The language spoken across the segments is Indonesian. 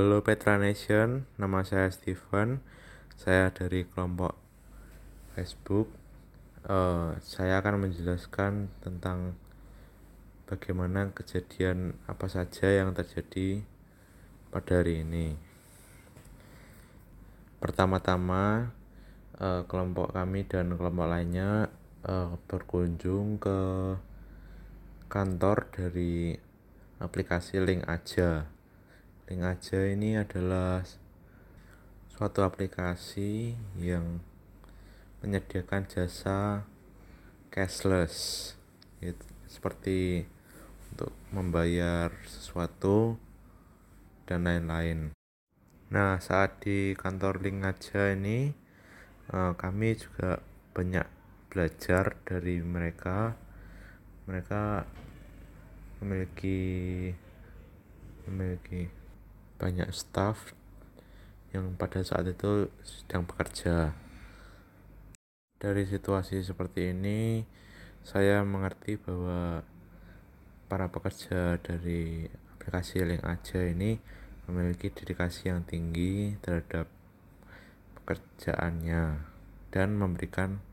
Halo Petra Nation, nama saya Steven. Saya dari kelompok Facebook. Uh, saya akan menjelaskan tentang bagaimana kejadian apa saja yang terjadi pada hari ini. Pertama-tama, uh, kelompok kami dan kelompok lainnya uh, berkunjung ke kantor dari aplikasi Link Aja Link aja ini adalah suatu aplikasi yang menyediakan jasa cashless gitu, seperti untuk membayar sesuatu dan lain-lain. Nah, saat di kantor link aja ini eh, kami juga banyak belajar dari mereka. Mereka memiliki memiliki banyak staff yang pada saat itu sedang bekerja. Dari situasi seperti ini, saya mengerti bahwa para pekerja dari aplikasi Link Aja ini memiliki dedikasi yang tinggi terhadap pekerjaannya dan memberikan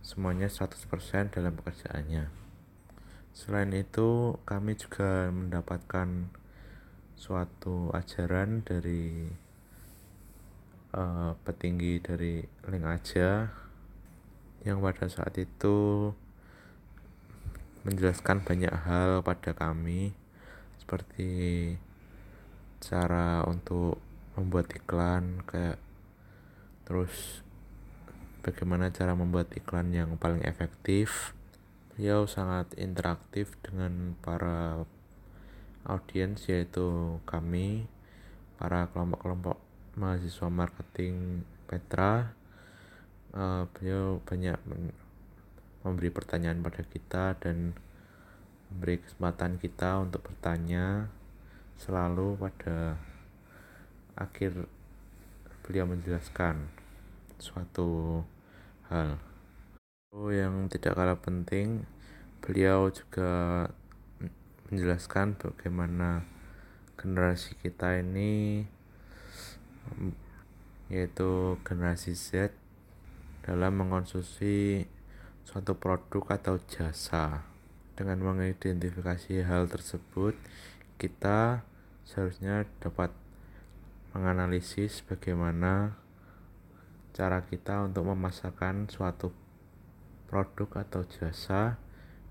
semuanya 100% dalam pekerjaannya. Selain itu, kami juga mendapatkan suatu ajaran dari uh, petinggi dari link aja yang pada saat itu menjelaskan banyak hal pada kami seperti cara untuk membuat iklan kayak terus bagaimana cara membuat iklan yang paling efektif. Beliau sangat interaktif dengan para audiens yaitu kami para kelompok-kelompok mahasiswa marketing Petra. Uh, beliau banyak memberi pertanyaan pada kita dan memberi kesempatan kita untuk bertanya selalu pada akhir beliau menjelaskan suatu hal. Yang tidak kalah penting beliau juga menjelaskan bagaimana generasi kita ini yaitu generasi Z dalam mengkonsumsi suatu produk atau jasa. Dengan mengidentifikasi hal tersebut, kita seharusnya dapat menganalisis bagaimana cara kita untuk memasarkan suatu produk atau jasa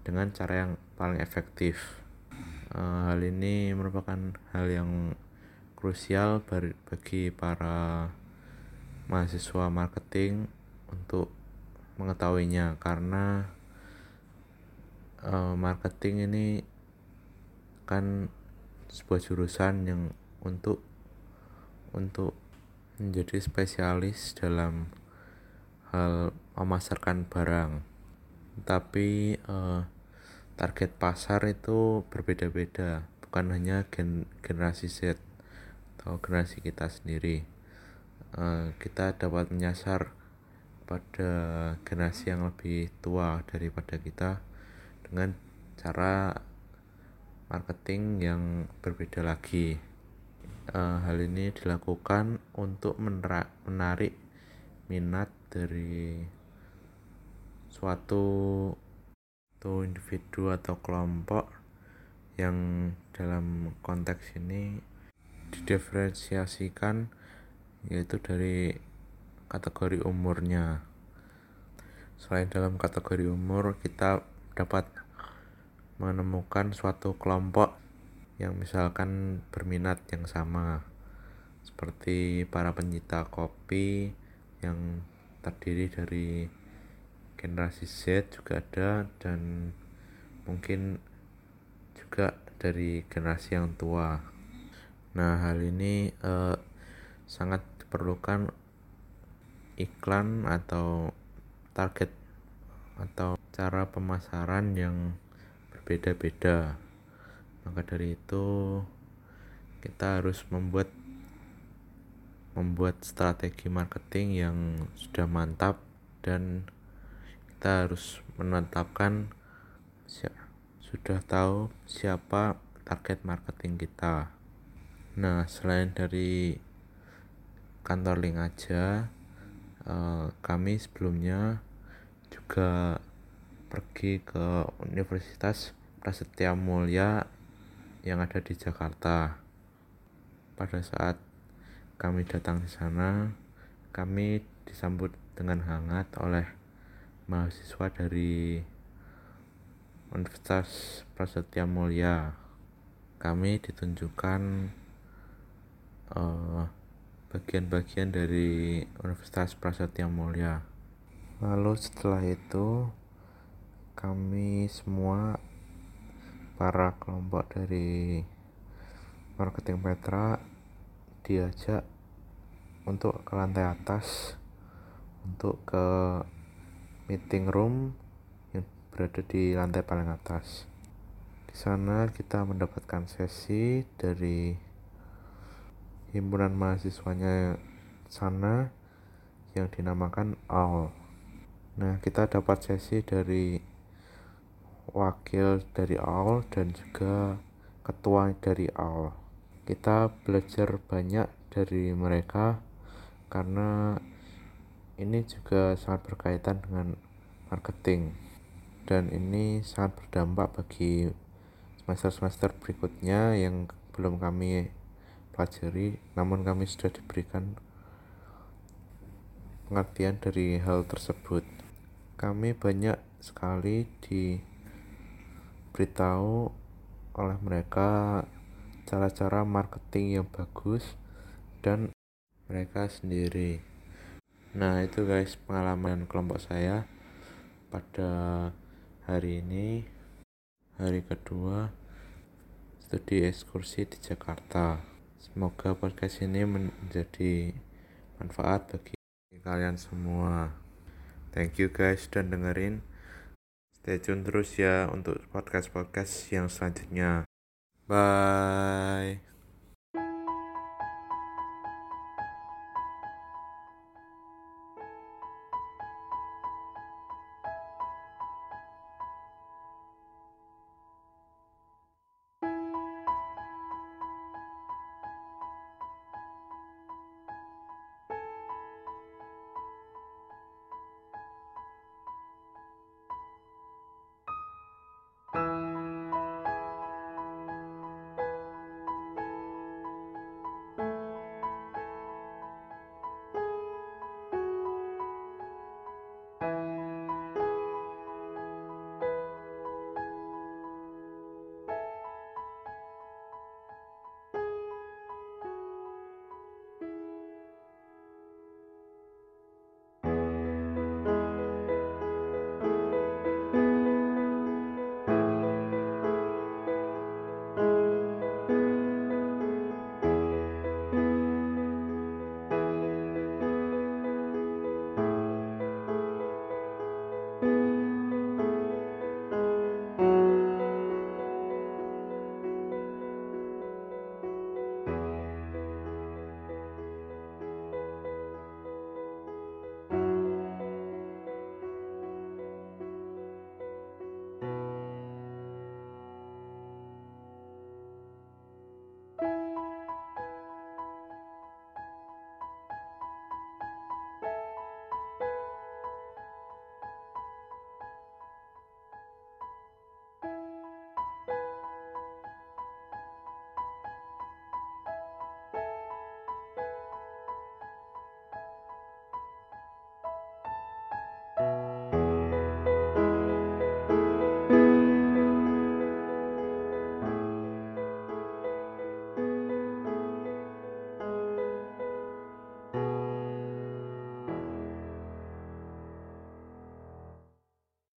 dengan cara yang paling efektif. Uh, hal ini merupakan hal yang krusial bagi para mahasiswa marketing untuk mengetahuinya karena uh, marketing ini kan sebuah jurusan yang untuk untuk menjadi spesialis dalam hal memasarkan barang. Tapi uh, target pasar itu berbeda-beda bukan hanya gen generasi Z atau generasi kita sendiri. Uh, kita dapat menyasar pada generasi yang lebih tua daripada kita dengan cara marketing yang berbeda lagi. Uh, hal ini dilakukan untuk menarik minat dari suatu satu individu atau kelompok yang dalam konteks ini didiferensiasikan yaitu dari kategori umurnya. Selain dalam kategori umur kita dapat menemukan suatu kelompok yang misalkan berminat yang sama seperti para pencinta kopi yang terdiri dari generasi Z juga ada dan mungkin juga dari generasi yang tua. Nah, hal ini eh, sangat diperlukan iklan atau target atau cara pemasaran yang berbeda-beda. Maka dari itu kita harus membuat membuat strategi marketing yang sudah mantap dan kita harus menetapkan sudah tahu siapa target marketing kita. Nah selain dari kantor link aja eh, kami sebelumnya juga pergi ke Universitas Prasetya Mulia yang ada di Jakarta. Pada saat kami datang di sana kami disambut dengan hangat oleh mahasiswa dari Universitas Prasetya Mulia. Kami ditunjukkan uh, bagian-bagian dari Universitas Prasetya Mulia. Lalu setelah itu kami semua para kelompok dari marketing Petra diajak untuk ke lantai atas untuk ke meeting room yang berada di lantai paling atas. Di sana kita mendapatkan sesi dari himpunan mahasiswanya sana yang dinamakan AL. Nah, kita dapat sesi dari wakil dari AL dan juga ketua dari AL. Kita belajar banyak dari mereka karena ini juga sangat berkaitan dengan marketing. Dan ini sangat berdampak bagi semester-semester berikutnya yang belum kami pelajari namun kami sudah diberikan pengertian dari hal tersebut. Kami banyak sekali diberitahu oleh mereka cara-cara marketing yang bagus dan mereka sendiri nah itu guys pengalaman kelompok saya pada hari ini hari kedua studi ekskursi di Jakarta. Semoga podcast ini menjadi manfaat bagi kalian semua. Thank you guys dan dengerin. Stay tune terus ya untuk podcast-podcast yang selanjutnya. Bye